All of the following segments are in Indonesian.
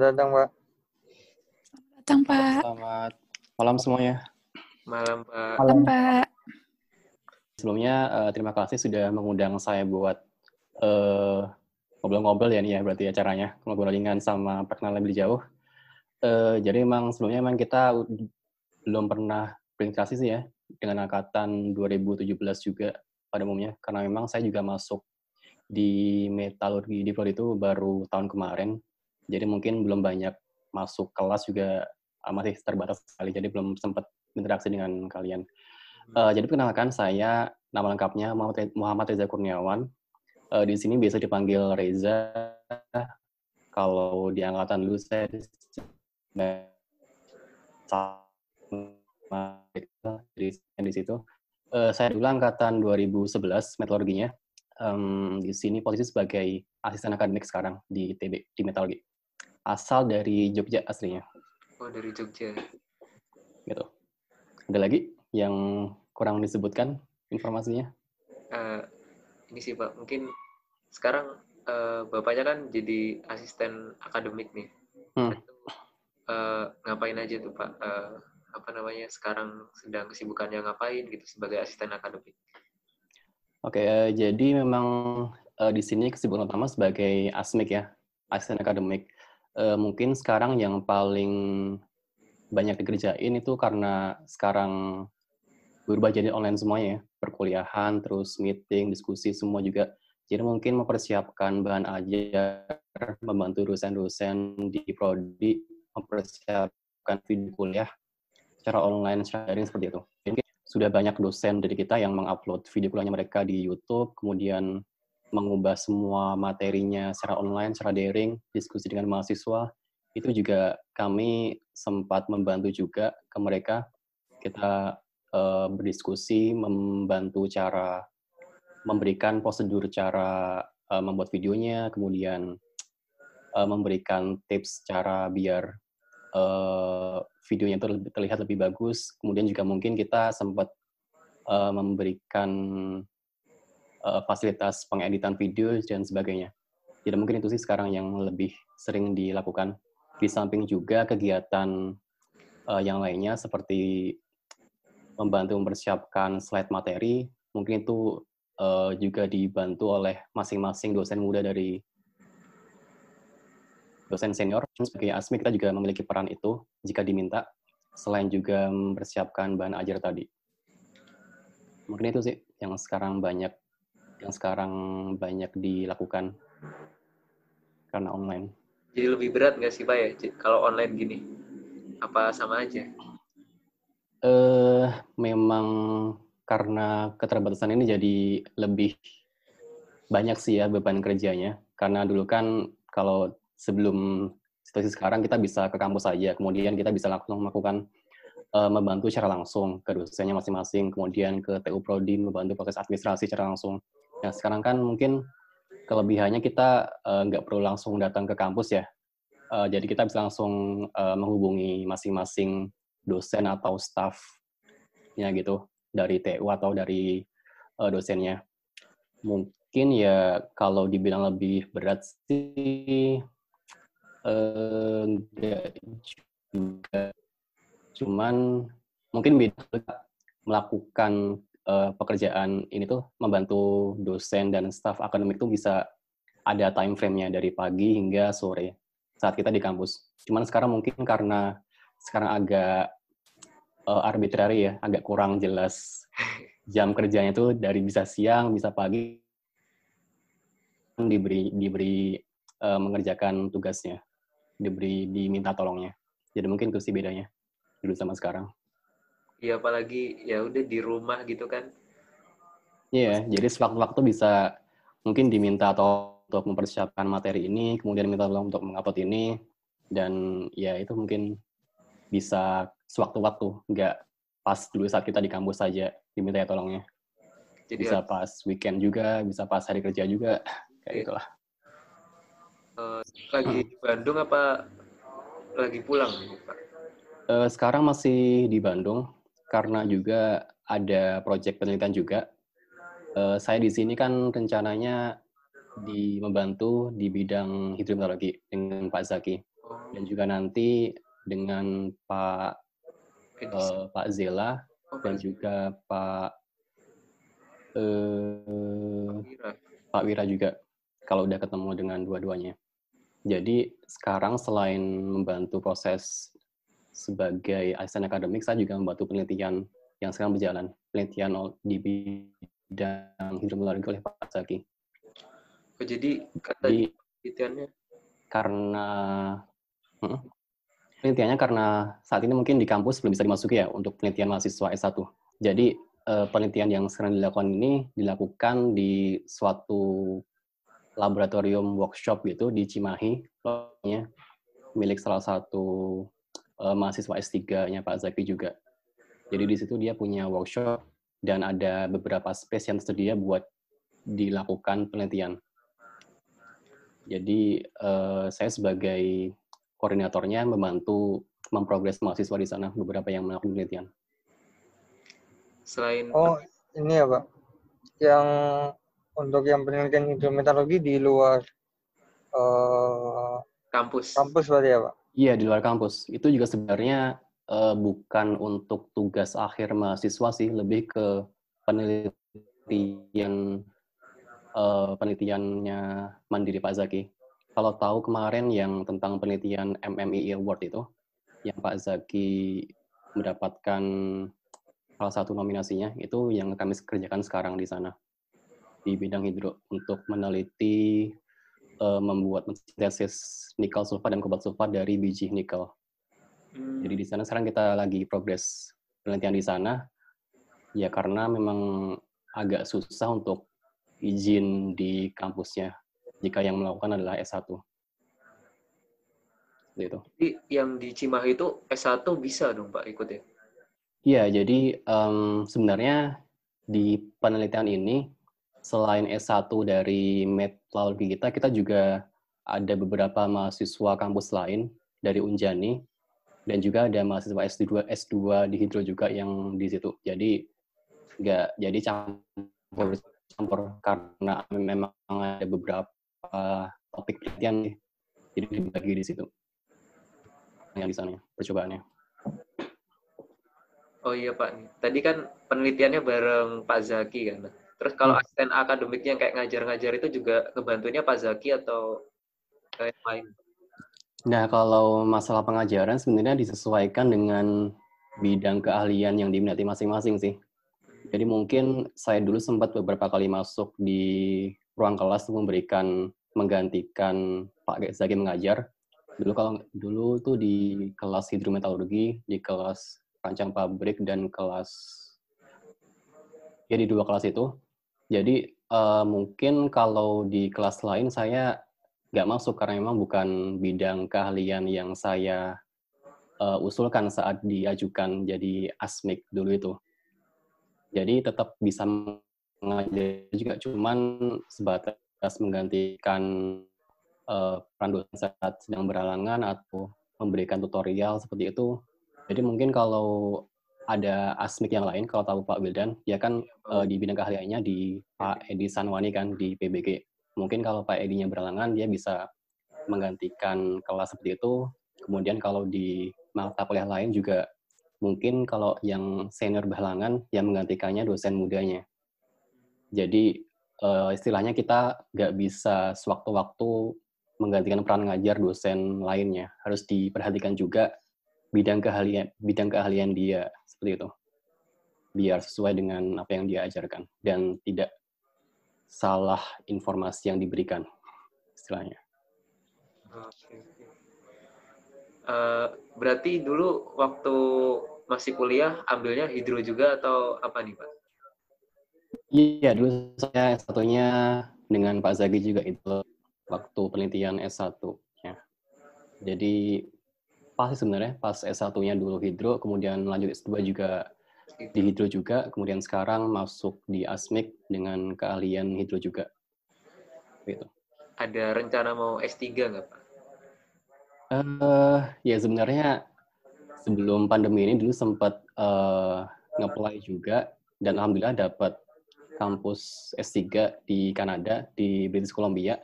Selamat datang, Pak. Datang, Pak. Selamat malam semuanya. Malam, Pak. Malam, Pak. Sebelumnya uh, terima kasih sudah mengundang saya buat uh, ngobrol-ngobrol ya nih ya berarti acaranya ngobrol ringan sama perkenalan lebih jauh. Uh, jadi memang sebelumnya memang kita belum pernah berinteraksi sih ya dengan angkatan 2017 juga pada umumnya karena memang saya juga masuk di metalurgi di Prodi itu baru tahun kemarin. Jadi mungkin belum banyak masuk kelas juga masih terbatas sekali jadi belum sempat interaksi dengan kalian. Uh, jadi perkenalkan saya nama lengkapnya Muhammad Reza Kurniawan. Uh, di sini biasa dipanggil Reza. Kalau di angkatan dulu saya di, di situ. Uh, saya dulu angkatan 2011 metalurginya. Um, di sini posisi sebagai asisten akademik sekarang di TB di metalurgi. Asal dari Jogja aslinya. Oh dari Jogja. Gitu. Ada lagi yang kurang disebutkan informasinya? Uh, ini sih Pak, mungkin sekarang uh, Bapaknya kan jadi asisten akademik nih. Hmm. Uh, ngapain aja tuh Pak? Uh, apa namanya sekarang sedang kesibukannya ngapain gitu sebagai asisten akademik? Oke, uh, jadi memang uh, di sini kesibukan utama sebagai asmik ya, asisten akademik. Uh, mungkin sekarang yang paling banyak dikerjain itu karena sekarang berubah jadi online semuanya ya, perkuliahan, terus meeting, diskusi semua juga. Jadi mungkin mempersiapkan bahan ajar, membantu dosen-dosen di prodi mempersiapkan video kuliah secara online, secara daring seperti itu. Jadi sudah banyak dosen dari kita yang mengupload video kuliahnya mereka di YouTube, kemudian mengubah semua materinya secara online, secara daring, diskusi dengan mahasiswa. Itu juga kami sempat membantu juga ke mereka. Kita uh, berdiskusi, membantu cara memberikan prosedur cara uh, membuat videonya, kemudian uh, memberikan tips cara biar uh, videonya itu terlihat lebih bagus. Kemudian juga mungkin kita sempat uh, memberikan uh, fasilitas pengeditan video dan sebagainya. Jadi mungkin itu sih sekarang yang lebih sering dilakukan. Di samping juga kegiatan uh, yang lainnya seperti membantu mempersiapkan slide materi, mungkin itu uh, juga dibantu oleh masing-masing dosen muda dari dosen senior. Sebagai ASMI kita juga memiliki peran itu jika diminta, selain juga mempersiapkan bahan ajar tadi. Mungkin itu sih yang sekarang banyak yang sekarang banyak dilakukan karena online. Jadi lebih berat nggak sih Pak ya kalau online gini? Apa sama aja? uh, memang karena keterbatasan ini jadi lebih banyak sih ya beban kerjanya. Karena dulu kan kalau sebelum situasi sekarang kita bisa ke kampus saja, kemudian kita bisa langsung melakukan uh, membantu secara langsung ke dosennya masing-masing, kemudian ke TU Prodi membantu proses administrasi secara langsung. Nah sekarang kan mungkin kelebihannya kita nggak uh, perlu langsung datang ke kampus ya. Uh, jadi kita bisa langsung uh, menghubungi masing-masing dosen atau staffnya gitu dari TU atau dari uh, dosennya. Mungkin ya kalau dibilang lebih berat sih uh, enggak juga. Cuman mungkin beda melakukan uh, pekerjaan ini tuh membantu dosen dan staff akademik tuh bisa ada time frame-nya dari pagi hingga sore saat kita di kampus. Cuman sekarang mungkin karena sekarang agak uh, arbitrary ya, agak kurang jelas jam kerjanya itu dari bisa siang, bisa pagi diberi diberi uh, mengerjakan tugasnya, diberi diminta tolongnya. Jadi mungkin itu sih bedanya dulu sama sekarang. Iya, apalagi ya udah di rumah gitu kan. Iya, yeah, jadi sewaktu-waktu bisa mungkin diminta atau untuk mempersiapkan materi ini, kemudian minta tolong untuk mengupload ini, dan ya itu mungkin bisa sewaktu-waktu, nggak pas dulu saat kita di kampus saja diminta ya tolongnya. Jadi bisa pas weekend juga, bisa pas hari kerja juga, kayak iya. gitulah. Uh, lagi di Bandung apa lagi pulang, Pak? Uh, sekarang masih di Bandung karena juga ada proyek penelitian juga. Uh, saya di sini kan rencananya di membantu di bidang hidrometeorologi dengan Pak Zaki. dan juga nanti dengan Pak uh, Pak Zela dan juga Pak uh, Pak Wira juga kalau udah ketemu dengan dua-duanya. Jadi sekarang selain membantu proses sebagai asisten akademik, saya juga membantu penelitian yang sekarang berjalan, penelitian di bidang hidrometeorologi oleh Pak Zaki. Oh, jadi kata jadi, penelitiannya? Karena hmm, penelitiannya karena saat ini mungkin di kampus belum bisa dimasuki ya untuk penelitian mahasiswa S1. Jadi uh, penelitian yang sekarang dilakukan ini dilakukan di suatu laboratorium workshop gitu di Cimahi, milik salah satu uh, mahasiswa S3-nya Pak Zaki juga. Jadi di situ dia punya workshop dan ada beberapa space yang tersedia buat dilakukan penelitian. Jadi uh, saya sebagai koordinatornya membantu memprogres mahasiswa di sana beberapa yang melakukan penelitian. Selain Oh, ini ya, Pak. Yang untuk yang penelitian hidrometeorologi di luar uh, kampus. Kampus berarti ya, Pak? Iya, di luar kampus. Itu juga sebenarnya uh, bukan untuk tugas akhir mahasiswa sih, lebih ke penelitian uh, penelitiannya Mandiri Pak Zaki. Kalau tahu kemarin yang tentang penelitian MMI Award itu, yang Pak Zaki mendapatkan salah satu nominasinya itu yang kami kerjakan sekarang di sana di bidang hidro untuk meneliti uh, membuat sintesis nikel sulfat dan kobalt sulfat dari biji nikel. Hmm. Jadi di sana sekarang kita lagi progres penelitian di sana ya karena memang agak susah untuk izin di kampusnya jika yang melakukan adalah S1. Gitu. Jadi yang di Cimahi itu S1 bisa dong Pak ikut ya? Iya, jadi um, sebenarnya di penelitian ini selain S1 dari metodologi kita, kita juga ada beberapa mahasiswa kampus lain dari Unjani dan juga ada mahasiswa S2 S2 di Hidro juga yang di situ. Jadi nggak jadi campur campur karena memang ada beberapa topik penelitian jadi dibagi di situ yang di sana percobaannya. Oh iya Pak, tadi kan penelitiannya bareng Pak Zaki kan. Terus kalau hmm. asisten akademiknya kayak ngajar-ngajar itu juga kebantunya Pak Zaki atau kayak lain? Nah kalau masalah pengajaran sebenarnya disesuaikan dengan bidang keahlian yang diminati masing-masing sih. Jadi mungkin saya dulu sempat beberapa kali masuk di ruang kelas untuk memberikan menggantikan Pak Zaki mengajar. Dulu kalau dulu tuh di kelas hidrometeorologi, di kelas rancang pabrik dan kelas ya di dua kelas itu. Jadi uh, mungkin kalau di kelas lain saya nggak masuk karena memang bukan bidang keahlian yang saya uh, usulkan saat diajukan jadi asmik dulu itu. Jadi tetap bisa mengajar juga, cuman sebatas menggantikan uh, peran dosen saat sedang berhalangan atau memberikan tutorial seperti itu jadi mungkin kalau ada asmik yang lain, kalau tahu Pak Wildan, dia kan uh, di bidang keahliannya di Pak Edi Sanwani kan di PBG. Mungkin kalau Pak Edinya berhalangan, dia bisa menggantikan kelas seperti itu. Kemudian kalau di mata kuliah lain juga mungkin kalau yang senior berhalangan, yang menggantikannya dosen mudanya. Jadi uh, istilahnya kita nggak bisa sewaktu-waktu menggantikan peran ngajar dosen lainnya. Harus diperhatikan juga bidang keahlian bidang keahlian dia seperti itu biar sesuai dengan apa yang dia ajarkan dan tidak salah informasi yang diberikan istilahnya. Uh, berarti dulu waktu masih kuliah ambilnya hidro juga atau apa nih pak? Iya dulu saya satunya dengan Pak Zagi juga itu waktu penelitian S1 ya. Jadi pas sebenarnya pas S1-nya dulu hidro, kemudian lanjut S2 juga di hidro juga, kemudian sekarang masuk di ASMIK dengan keahlian hidro juga. Gitu. Ada rencana mau S3 nggak Pak? Uh, ya sebenarnya sebelum pandemi ini dulu sempat uh, nge-apply juga dan alhamdulillah dapat kampus S3 di Kanada di British Columbia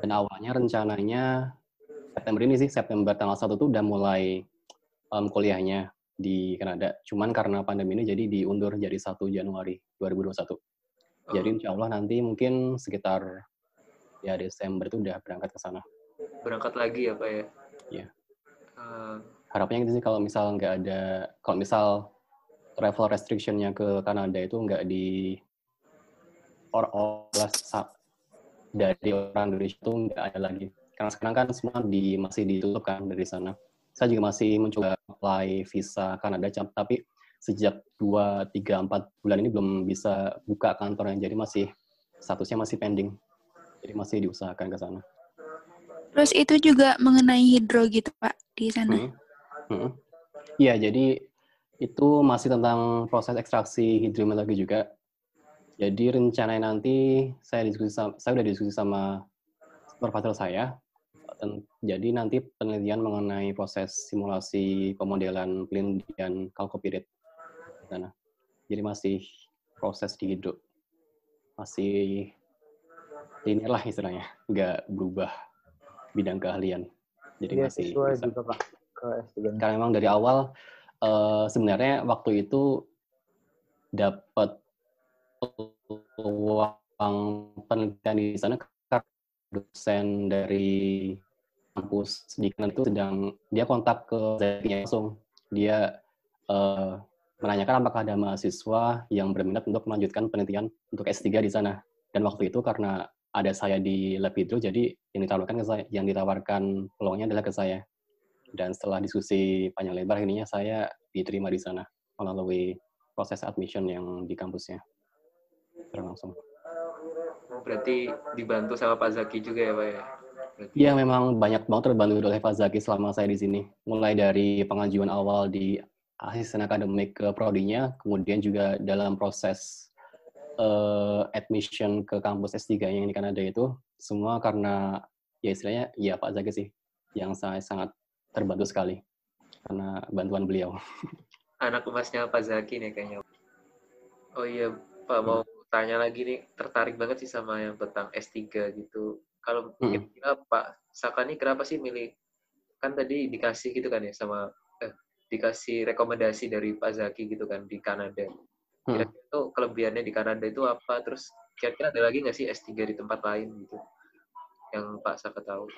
dan awalnya rencananya September ini sih, September tanggal 1 tuh udah mulai um, kuliahnya di Kanada. Cuman karena pandemi ini jadi diundur jadi 1 Januari 2021. Oh. Jadi insya Allah nanti mungkin sekitar ya Desember itu udah berangkat ke sana. Berangkat lagi ya Pak ya? Iya. Uh, Harapannya gitu sih kalau misal nggak ada, kalau misal travel restriction-nya ke Kanada itu nggak di or-or dari orang Indonesia itu nggak ada lagi. Karena sekarang kan semua di, masih ditutup kan dari sana. Saya juga masih mencoba apply visa Kanada, tapi sejak 2, 3, 4 bulan ini belum bisa buka kantornya, jadi masih statusnya masih pending. Jadi masih diusahakan ke sana. Terus itu juga mengenai hidro gitu Pak di sana? Hmm. Hmm. Iya, jadi itu masih tentang proses ekstraksi hidrometeorologi juga. Jadi rencananya nanti saya diskusi sama, saya udah diskusi sama supervisor saya. Jadi nanti penelitian mengenai proses simulasi pemodelan pelindian kalkopirit di sana. Jadi masih proses di hidro. Masih ini lah istilahnya, nggak berubah bidang keahlian. Jadi ya, masih bisa. juga Pak ke S3. Karena memang dari awal uh, sebenarnya waktu itu dapat uang penelitian di sana dosen dari kampus di kanan itu sedang dia kontak ke saya langsung dia uh, menanyakan apakah ada mahasiswa yang berminat untuk melanjutkan penelitian untuk S3 di sana dan waktu itu karena ada saya di lab jadi yang ditawarkan ke saya yang ditawarkan peluangnya adalah ke saya dan setelah diskusi panjang lebar ininya saya diterima di sana melalui proses admission yang di kampusnya langsung. Berarti dibantu sama Pak Zaki juga ya Pak ya? Iya memang banyak banget terbantu oleh Pak Zaki selama saya di sini. Mulai dari pengajuan awal di asisten akademik ke prodinya, kemudian juga dalam proses uh, admission ke kampus S3 yang di Kanada itu, semua karena ya istilahnya ya Pak Zaki sih yang saya sangat terbantu sekali karena bantuan beliau. Anak emasnya Pak Zaki nih kayaknya. Oh iya, Pak mau tanya lagi nih tertarik banget sih sama yang tentang S3 gitu. Kalau hmm. kira Pak Sakani kenapa sih milih kan tadi dikasih gitu kan ya sama eh, dikasih rekomendasi dari Pak Zaki gitu kan di Kanada. Hmm. Kira-kira itu kelebihannya di Kanada itu apa? Terus kira-kira ada lagi nggak sih S3 di tempat lain gitu yang Pak Saka tahu?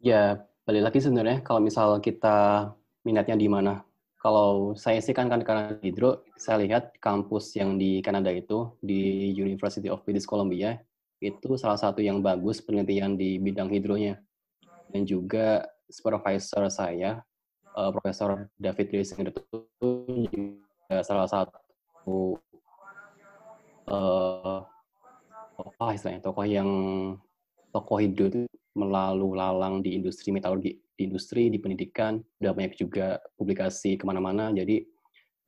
Ya, balik lagi sebenarnya kalau misal kita minatnya di mana kalau saya sih kan kan karena hidro, saya lihat kampus yang di Kanada itu di University of British Columbia itu salah satu yang bagus penelitian di bidang hidronya. Dan juga supervisor saya, uh, Profesor David Risinger itu juga salah satu uh, apa istilahnya tokoh yang tokoh hidro itu melalui lalang di industri metalurgi di industri, di pendidikan, udah banyak juga publikasi ke mana-mana. Jadi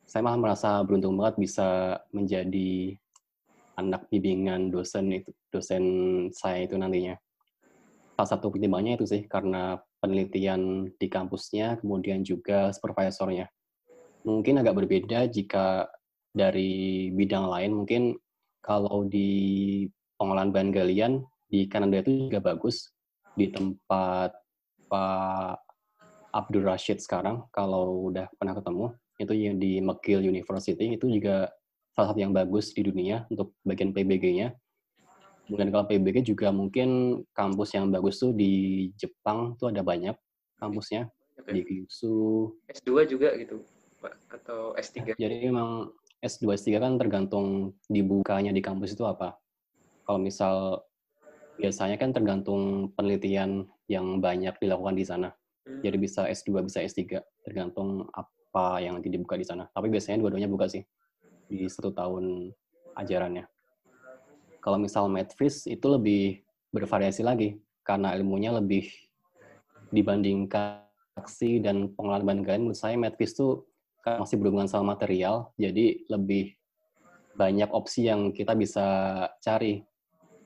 saya malah merasa beruntung banget bisa menjadi anak bimbingan dosen itu dosen saya itu nantinya. Salah satu pertimbangannya itu sih karena penelitian di kampusnya, kemudian juga supervisornya. Mungkin agak berbeda jika dari bidang lain, mungkin kalau di pengolahan bahan galian di Kanada itu juga bagus di tempat Pak Abdul Rashid sekarang kalau udah pernah ketemu itu yang di McGill University itu juga salah satu yang bagus di dunia untuk bagian PBG-nya. Kemudian kalau PBG juga mungkin kampus yang bagus tuh di Jepang tuh ada banyak kampusnya di Kyushu. S2 juga gitu, Pak atau S3? Jadi memang S2 S3 kan tergantung dibukanya di kampus itu apa. Kalau misal biasanya kan tergantung penelitian yang banyak dilakukan di sana. Hmm. Jadi bisa S2, bisa S3, tergantung apa yang nanti dibuka di sana. Tapi biasanya dua-duanya buka sih di satu tahun ajarannya. Kalau misal Medfis itu lebih bervariasi lagi karena ilmunya lebih dibandingkan aksi dan pengolahan bahan galian menurut saya Medfis itu kan masih berhubungan sama material, jadi lebih banyak opsi yang kita bisa cari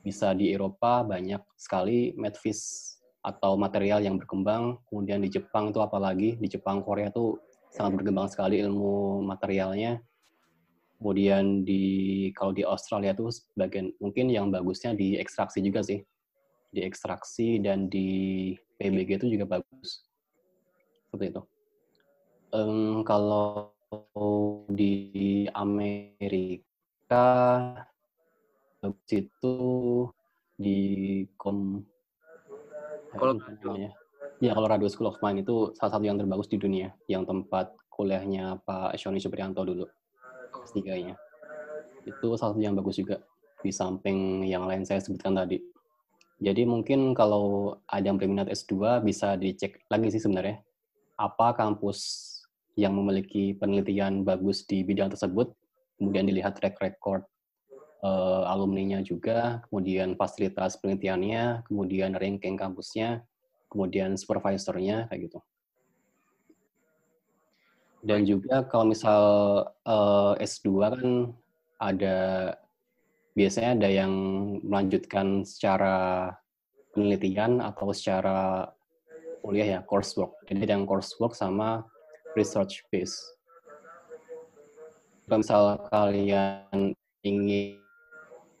bisa di Eropa banyak sekali medfish atau material yang berkembang. Kemudian di Jepang itu apalagi di Jepang Korea itu sangat berkembang sekali ilmu materialnya. Kemudian di kalau di Australia itu sebagian mungkin yang bagusnya di ekstraksi juga sih. di ekstraksi dan di PBG itu juga bagus. Seperti itu. Um, kalau di Amerika bagus itu di kom Colorado. ya. Ya, Colorado School of Mine itu salah satu yang terbagus di dunia, yang tempat kuliahnya Pak Shoni Supriyanto dulu, S3-nya. Itu salah satu yang bagus juga, di samping yang lain saya sebutkan tadi. Jadi mungkin kalau ada yang berminat S2 bisa dicek lagi sih sebenarnya, apa kampus yang memiliki penelitian bagus di bidang tersebut, kemudian dilihat track record uh, alumninya juga, kemudian fasilitas penelitiannya, kemudian ranking kampusnya, kemudian supervisornya kayak gitu. Dan juga kalau misal uh, S2 kan ada biasanya ada yang melanjutkan secara penelitian atau secara kuliah ya coursework. Jadi ada yang coursework sama research base. Kalau misal kalian ingin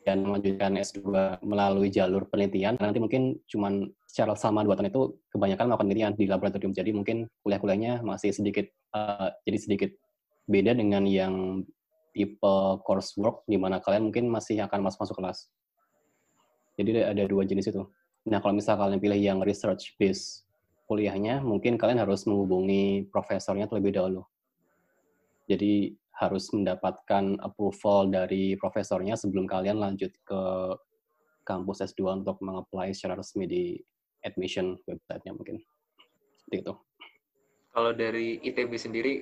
dan melanjutkan S2 melalui jalur penelitian, nanti mungkin cuman secara sama dua tahun itu kebanyakan melakukan penelitian di laboratorium. Jadi mungkin kuliah-kuliahnya masih sedikit uh, jadi sedikit beda dengan yang tipe coursework di mana kalian mungkin masih akan masuk masuk kelas. Jadi ada dua jenis itu. Nah, kalau misal kalian pilih yang research base kuliahnya, mungkin kalian harus menghubungi profesornya terlebih dahulu. Jadi harus mendapatkan approval dari profesornya sebelum kalian lanjut ke kampus S2 untuk mengapply secara resmi di admission website-nya mungkin. Seperti itu. Kalau dari ITB sendiri,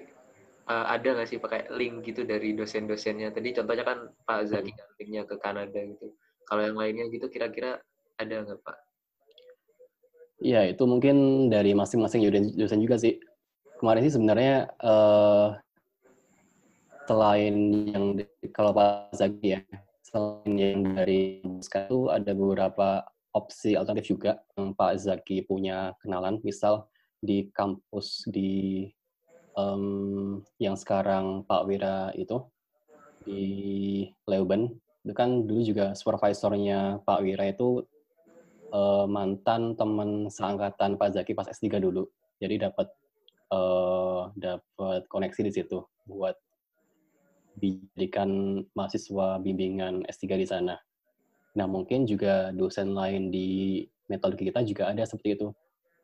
uh, ada nggak sih pakai link gitu dari dosen-dosennya? Tadi contohnya kan Pak Zaki kan linknya ke Kanada gitu. Kalau yang lainnya gitu kira-kira ada nggak Pak? Ya, itu mungkin dari masing-masing dosen juga sih. Kemarin sih sebenarnya uh, selain yang kalau Pak Zaki ya, selain yang dari itu ada beberapa opsi alternatif juga yang Pak Zaki punya kenalan, misal di kampus di um, yang sekarang Pak Wira itu di Leuben, itu kan dulu juga supervisornya Pak Wira itu uh, mantan teman seangkatan Pak Zaki pas S3 dulu, jadi dapat uh, dapat koneksi di situ buat dijadikan mahasiswa bimbingan S3 di sana. Nah, mungkin juga dosen lain di metodologi kita juga ada seperti itu.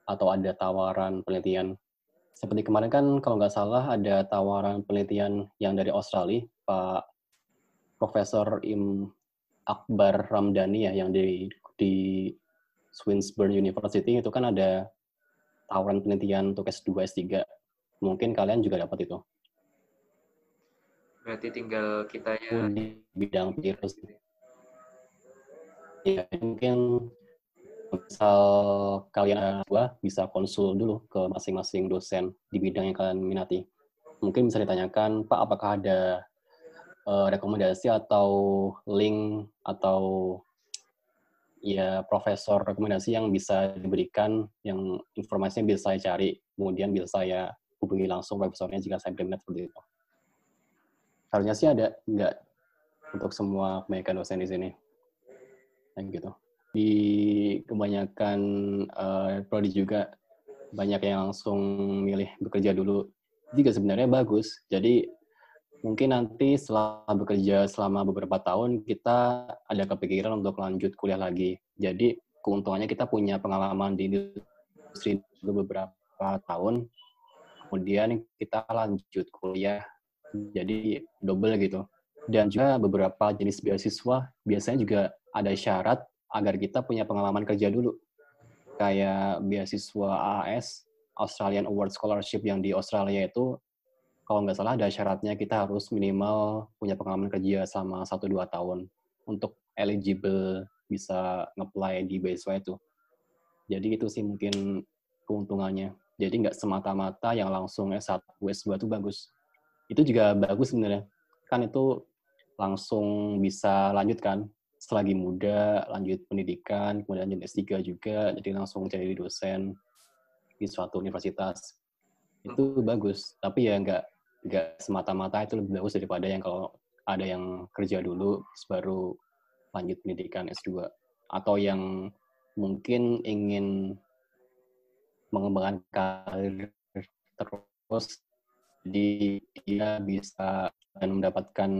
Atau ada tawaran penelitian. Seperti kemarin kan, kalau nggak salah, ada tawaran penelitian yang dari Australia, Pak Profesor Im Akbar Ramdhani ya, yang di, di Swinburne University, itu kan ada tawaran penelitian untuk S2, S3. Mungkin kalian juga dapat itu. Berarti tinggal kita ya di bidang virus. Ya, mungkin misal kalian dua bisa konsul dulu ke masing-masing dosen di bidang yang kalian minati. Mungkin bisa ditanyakan, Pak, apakah ada uh, rekomendasi atau link atau ya profesor rekomendasi yang bisa diberikan, yang informasinya bisa saya cari, kemudian bisa saya hubungi langsung profesornya jika saya berminat seperti itu? Harusnya sih ada nggak untuk semua kebanyakan dosen di sini. Nah gitu di kebanyakan uh, prodi juga banyak yang langsung milih bekerja dulu. Juga sebenarnya bagus. Jadi mungkin nanti setelah bekerja selama beberapa tahun kita ada kepikiran untuk lanjut kuliah lagi. Jadi keuntungannya kita punya pengalaman di industri beberapa tahun. Kemudian kita lanjut kuliah jadi double gitu. Dan juga beberapa jenis beasiswa biasanya juga ada syarat agar kita punya pengalaman kerja dulu. Kayak beasiswa AAS, Australian Award Scholarship yang di Australia itu, kalau nggak salah ada syaratnya kita harus minimal punya pengalaman kerja sama 1-2 tahun untuk eligible bisa nge-apply di beasiswa itu. Jadi itu sih mungkin keuntungannya. Jadi nggak semata-mata yang langsung S1, S2 itu bagus itu juga bagus sebenarnya kan itu langsung bisa lanjut kan selagi muda lanjut pendidikan kemudian lanjut S3 juga jadi langsung jadi dosen di suatu universitas. Itu bagus tapi ya nggak nggak semata-mata itu lebih bagus daripada yang kalau ada yang kerja dulu baru lanjut pendidikan S2 atau yang mungkin ingin mengembangkan karir terus jadi dia bisa mendapatkan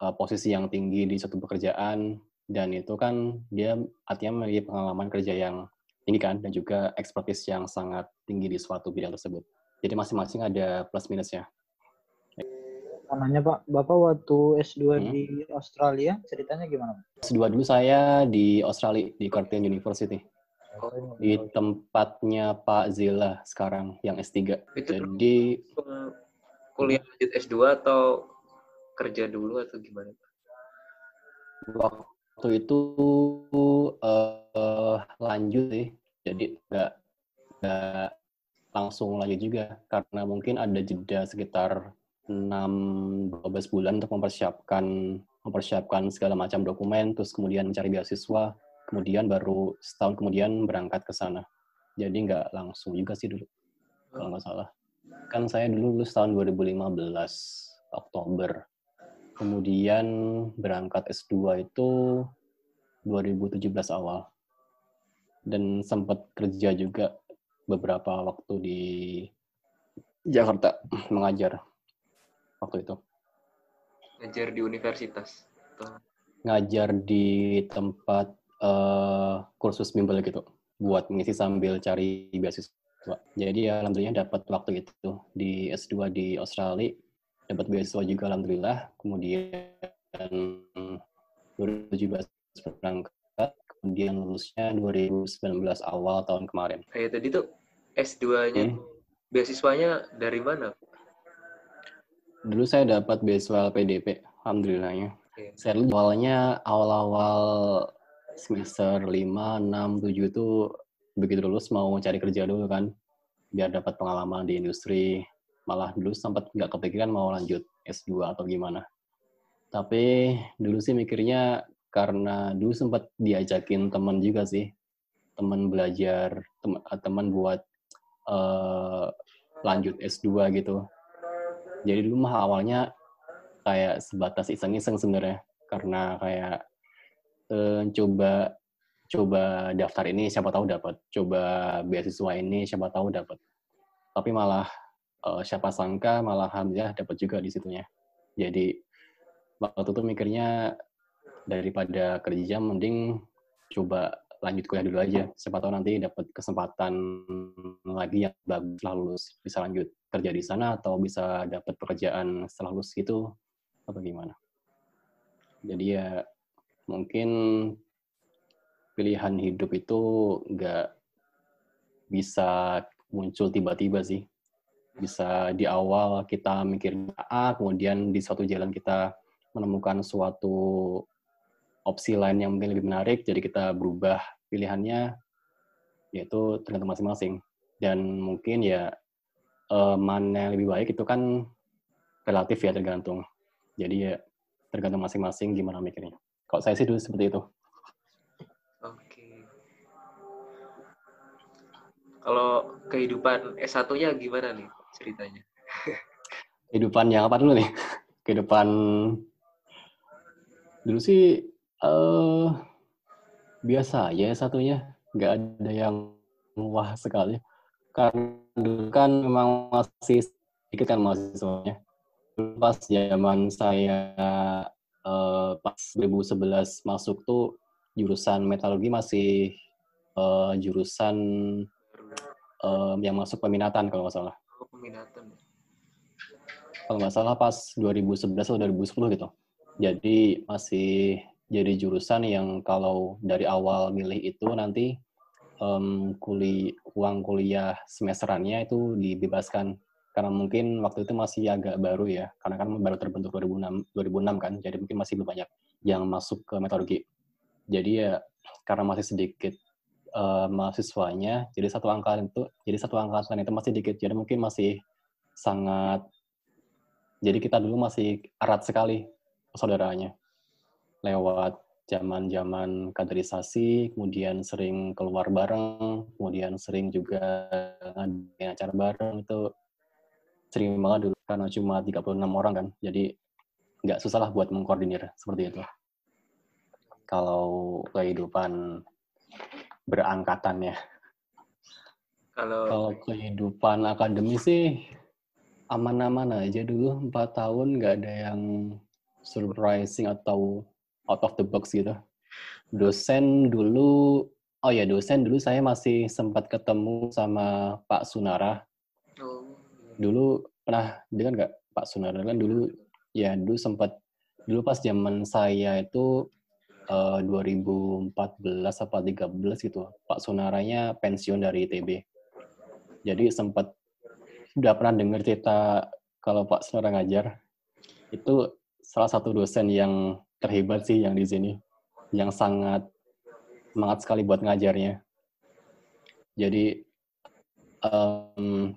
uh, posisi yang tinggi di suatu pekerjaan dan itu kan dia artinya memiliki pengalaman kerja yang ini kan dan juga ekspertis yang sangat tinggi di suatu bidang tersebut. Jadi masing-masing ada plus minusnya. Namanya Pak, Bapak waktu S2 hmm. di Australia ceritanya gimana? S2 dulu saya di Australia di Curtin University. Oh, di tempatnya Pak Zila sekarang yang S3. Itu Jadi kuliah lanjut S2 atau kerja dulu atau gimana? Waktu itu uh, lanjut sih. Jadi nggak nggak langsung lanjut juga karena mungkin ada jeda sekitar 6 12 bulan untuk mempersiapkan mempersiapkan segala macam dokumen terus kemudian mencari beasiswa kemudian baru setahun kemudian berangkat ke sana. Jadi nggak langsung juga sih dulu, kalau nggak salah. Kan saya dulu lulus tahun 2015, Oktober. Kemudian berangkat S2 itu 2017 awal. Dan sempat kerja juga beberapa waktu di Jakarta mengajar waktu itu. Ngajar di universitas? Ngajar di tempat uh, kursus bimbel gitu buat mengisi sambil cari beasiswa. Jadi alhamdulillah dapat waktu itu di S2 di Australia, dapat beasiswa juga alhamdulillah. Kemudian 2017 berangkat, kemudian lulusnya 2019 awal tahun kemarin. Kayak tadi tuh S2-nya hmm. beasiswanya dari mana? Dulu saya dapat beasiswa PDP, alhamdulillahnya. Okay. Saya awalnya awal-awal semester 5, 6, 7 itu begitu lulus mau cari kerja dulu kan biar dapat pengalaman di industri malah dulu sempat nggak kepikiran mau lanjut S2 atau gimana. Tapi dulu sih mikirnya karena dulu sempat diajakin teman juga sih. Teman belajar teman buat uh, lanjut S2 gitu. Jadi dulu mah awalnya kayak sebatas iseng-iseng sebenarnya. Karena kayak uh, coba coba daftar ini siapa tahu dapat. Coba beasiswa ini siapa tahu dapat. Tapi malah uh, siapa sangka malah alhamdulillah dapat juga di situnya. Jadi waktu itu mikirnya daripada kerja mending coba lanjut kuliah dulu aja. Siapa tahu nanti dapat kesempatan lagi yang bagus setelah lulus. Bisa lanjut kerja di sana atau bisa dapat pekerjaan setelah lulus gitu atau gimana. Jadi ya mungkin pilihan hidup itu nggak bisa muncul tiba-tiba sih. Bisa di awal kita mikir A, kemudian di suatu jalan kita menemukan suatu opsi lain yang mungkin lebih menarik, jadi kita berubah pilihannya, yaitu tergantung masing-masing. Dan mungkin ya eh, mana yang lebih baik itu kan relatif ya tergantung. Jadi ya tergantung masing-masing gimana mikirnya. Kalau saya sih dulu seperti itu. Oke. Kalau kehidupan S1-nya gimana nih ceritanya? kehidupan yang apa dulu nih? Kehidupan dulu sih uh, biasa ya satunya nggak ada yang wah sekali karena dulu kan memang masih sedikit kan mahasiswanya pas zaman saya uh, pas 2011 masuk tuh jurusan metalurgi masih uh, jurusan uh, yang masuk peminatan kalau nggak salah. Peminatan. Kalau nggak salah pas 2011 atau 2010 gitu. Jadi masih jadi jurusan yang kalau dari awal milih itu nanti um, kuli uang kuliah semesterannya itu dibebaskan karena mungkin waktu itu masih agak baru ya, karena kan baru terbentuk 2006, 2006 kan, jadi mungkin masih banyak yang masuk ke metodologi. Jadi ya karena masih sedikit uh, mahasiswanya, jadi satu angkatan itu, jadi satu angkatan itu masih sedikit, jadi mungkin masih sangat, jadi kita dulu masih erat sekali saudaranya. Lewat zaman-zaman kaderisasi, kemudian sering keluar bareng, kemudian sering juga ngadain acara bareng itu sering banget dulu karena cuma 36 orang kan jadi nggak susah lah buat mengkoordinir seperti itu. Kalau kehidupan berangkatan ya. Kalau Kalau kehidupan akademis sih aman-aman aja dulu empat tahun nggak ada yang surprising atau out of the box gitu. Dosen dulu, oh ya dosen dulu saya masih sempat ketemu sama Pak Sunara. oh, Dulu pernah dengar nggak Pak Sunara kan dulu ya dulu sempat dulu pas zaman saya itu eh, 2014 apa 13 gitu Pak Sunaranya pensiun dari ITB. Jadi sempat udah pernah dengar cerita kalau Pak Sunara ngajar itu salah satu dosen yang terhebat sih yang di sini yang sangat semangat sekali buat ngajarnya. Jadi em,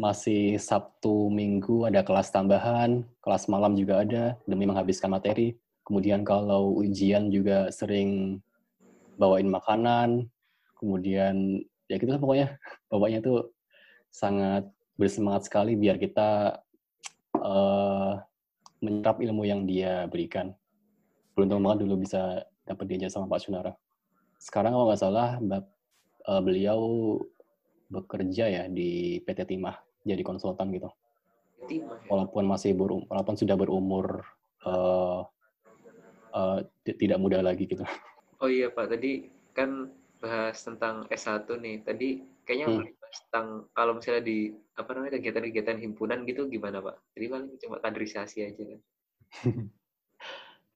masih Sabtu Minggu ada kelas tambahan, kelas malam juga ada demi menghabiskan materi. Kemudian kalau ujian juga sering bawain makanan. Kemudian ya gitu lah pokoknya. Bapaknya tuh sangat bersemangat sekali biar kita eh menyerap ilmu yang dia berikan. Beruntung banget dulu bisa dapat diajar sama Pak Sunara. Sekarang kalau nggak salah bap- eh, beliau bekerja ya di PT Timah jadi konsultan gitu. timah ya. Walaupun masih berum, walaupun sudah berumur eh, ti- tidak muda lagi gitu. Oh iya Pak, tadi kan bahas tentang S1 nih. Tadi kayaknya Hmm. bahas tentang kalau misalnya di apa namanya kegiatan-kegiatan himpunan gitu gimana Pak? Jadi paling cuma kaderisasi aja kan.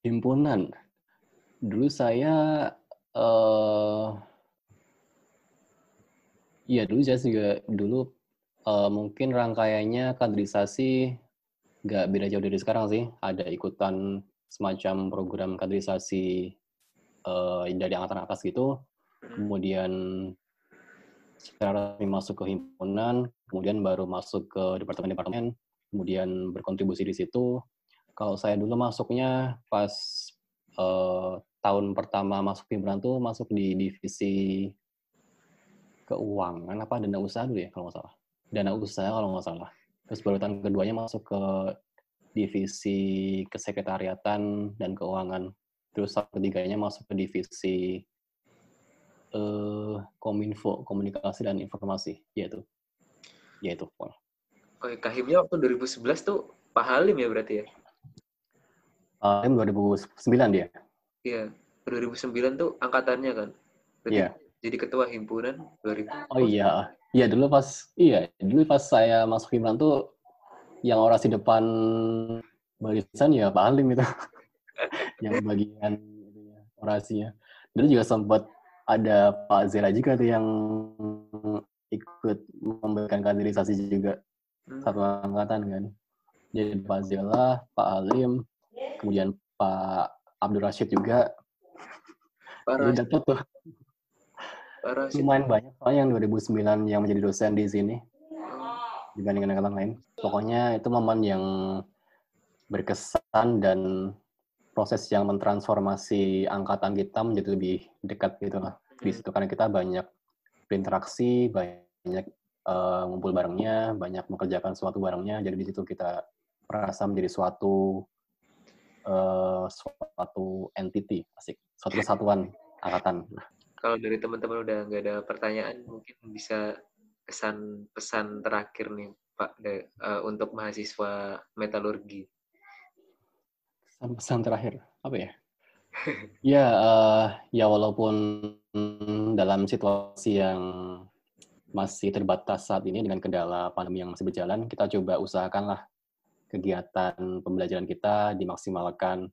Himpunan. Dulu saya eh Iya dulu saya juga dulu eh, mungkin rangkaiannya kaderisasi nggak beda jauh dari sekarang sih. Ada ikutan semacam program kaderisasi eh, dari angkatan atas gitu. Kemudian secara resmi masuk ke himpunan, kemudian baru masuk ke departemen-departemen, kemudian berkontribusi di situ. Kalau saya dulu masuknya pas eh, tahun pertama masuk himpunan tuh masuk di divisi keuangan apa dana usaha dulu ya kalau nggak salah dana usaha kalau nggak salah terus baru tahun keduanya masuk ke divisi kesekretariatan dan keuangan terus ketiganya masuk ke divisi eh kominfo komunikasi dan informasi yaitu yaitu iya, Kahimnya waktu 2011 tuh Pak Halim ya berarti ya? Eh, 2009 dia Iya, 2009 tuh angkatannya kan. Berarti Iya. Jadi ketua himpunan 2000. oh iya iya dulu pas iya dulu pas saya masuk himpunan tuh yang orasi depan barisan ya Pak Halim itu. Yang bagian orasinya. Dulu juga sempat ada Pak Zera juga tuh yang ikut memberikan kaderisasi juga Hmm. satu angkatan kan. Jadi Pak Zela Pak Halim kemudian Pak Abdul Rashid juga. Parah, dapet tuh. Parah lumayan banyak soalnya yang 2009 yang menjadi dosen di sini dibandingkan angkatan lain. Pokoknya itu momen yang berkesan dan proses yang mentransformasi angkatan kita menjadi lebih dekat gitu lah. Di situ karena kita banyak berinteraksi banyak eh, ngumpul barengnya banyak mengerjakan suatu barengnya. Jadi di situ kita merasa menjadi suatu eh, suatu entity asik. Suatu kesatuan angkatan. Kalau dari teman-teman udah nggak ada pertanyaan, mungkin bisa kesan pesan terakhir nih Pak de- eh, untuk mahasiswa metalurgi. pesan terakhir apa ya ya eh, ya walaupun dalam situasi yang masih terbatas saat ini dengan kendala pandemi yang masih berjalan kita coba usahakanlah kegiatan pembelajaran kita dimaksimalkan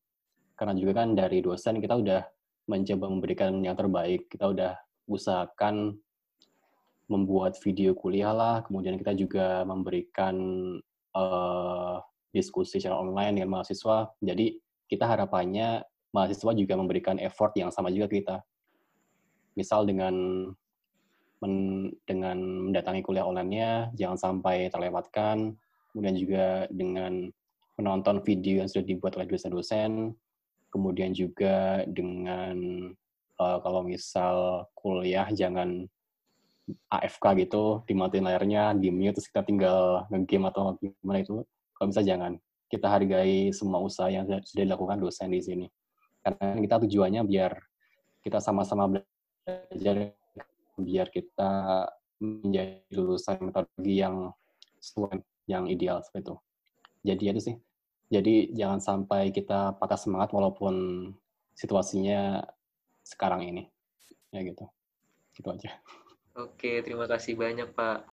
karena juga kan dari dosen kita udah mencoba memberikan yang terbaik kita udah usahakan membuat video kuliah lah kemudian kita juga memberikan eh, diskusi secara online dengan mahasiswa. Jadi kita harapannya mahasiswa juga memberikan effort yang sama juga kita. Misal dengan men- dengan mendatangi kuliah online-nya jangan sampai terlewatkan. Kemudian juga dengan menonton video yang sudah dibuat oleh dosen-dosen. Kemudian juga dengan eh, kalau misal kuliah jangan AFK gitu, dimatiin layarnya, di mute terus kita tinggal nge-game atau gimana itu. Kalau bisa jangan. Kita hargai semua usaha yang sudah dilakukan dosen di sini. Karena kita tujuannya biar kita sama-sama belajar biar kita menjadi lulusan metodologi yang sesuai, yang ideal seperti itu. Jadi itu sih. Jadi jangan sampai kita patah semangat walaupun situasinya sekarang ini. Ya gitu. Gitu aja. Oke, terima kasih banyak Pak.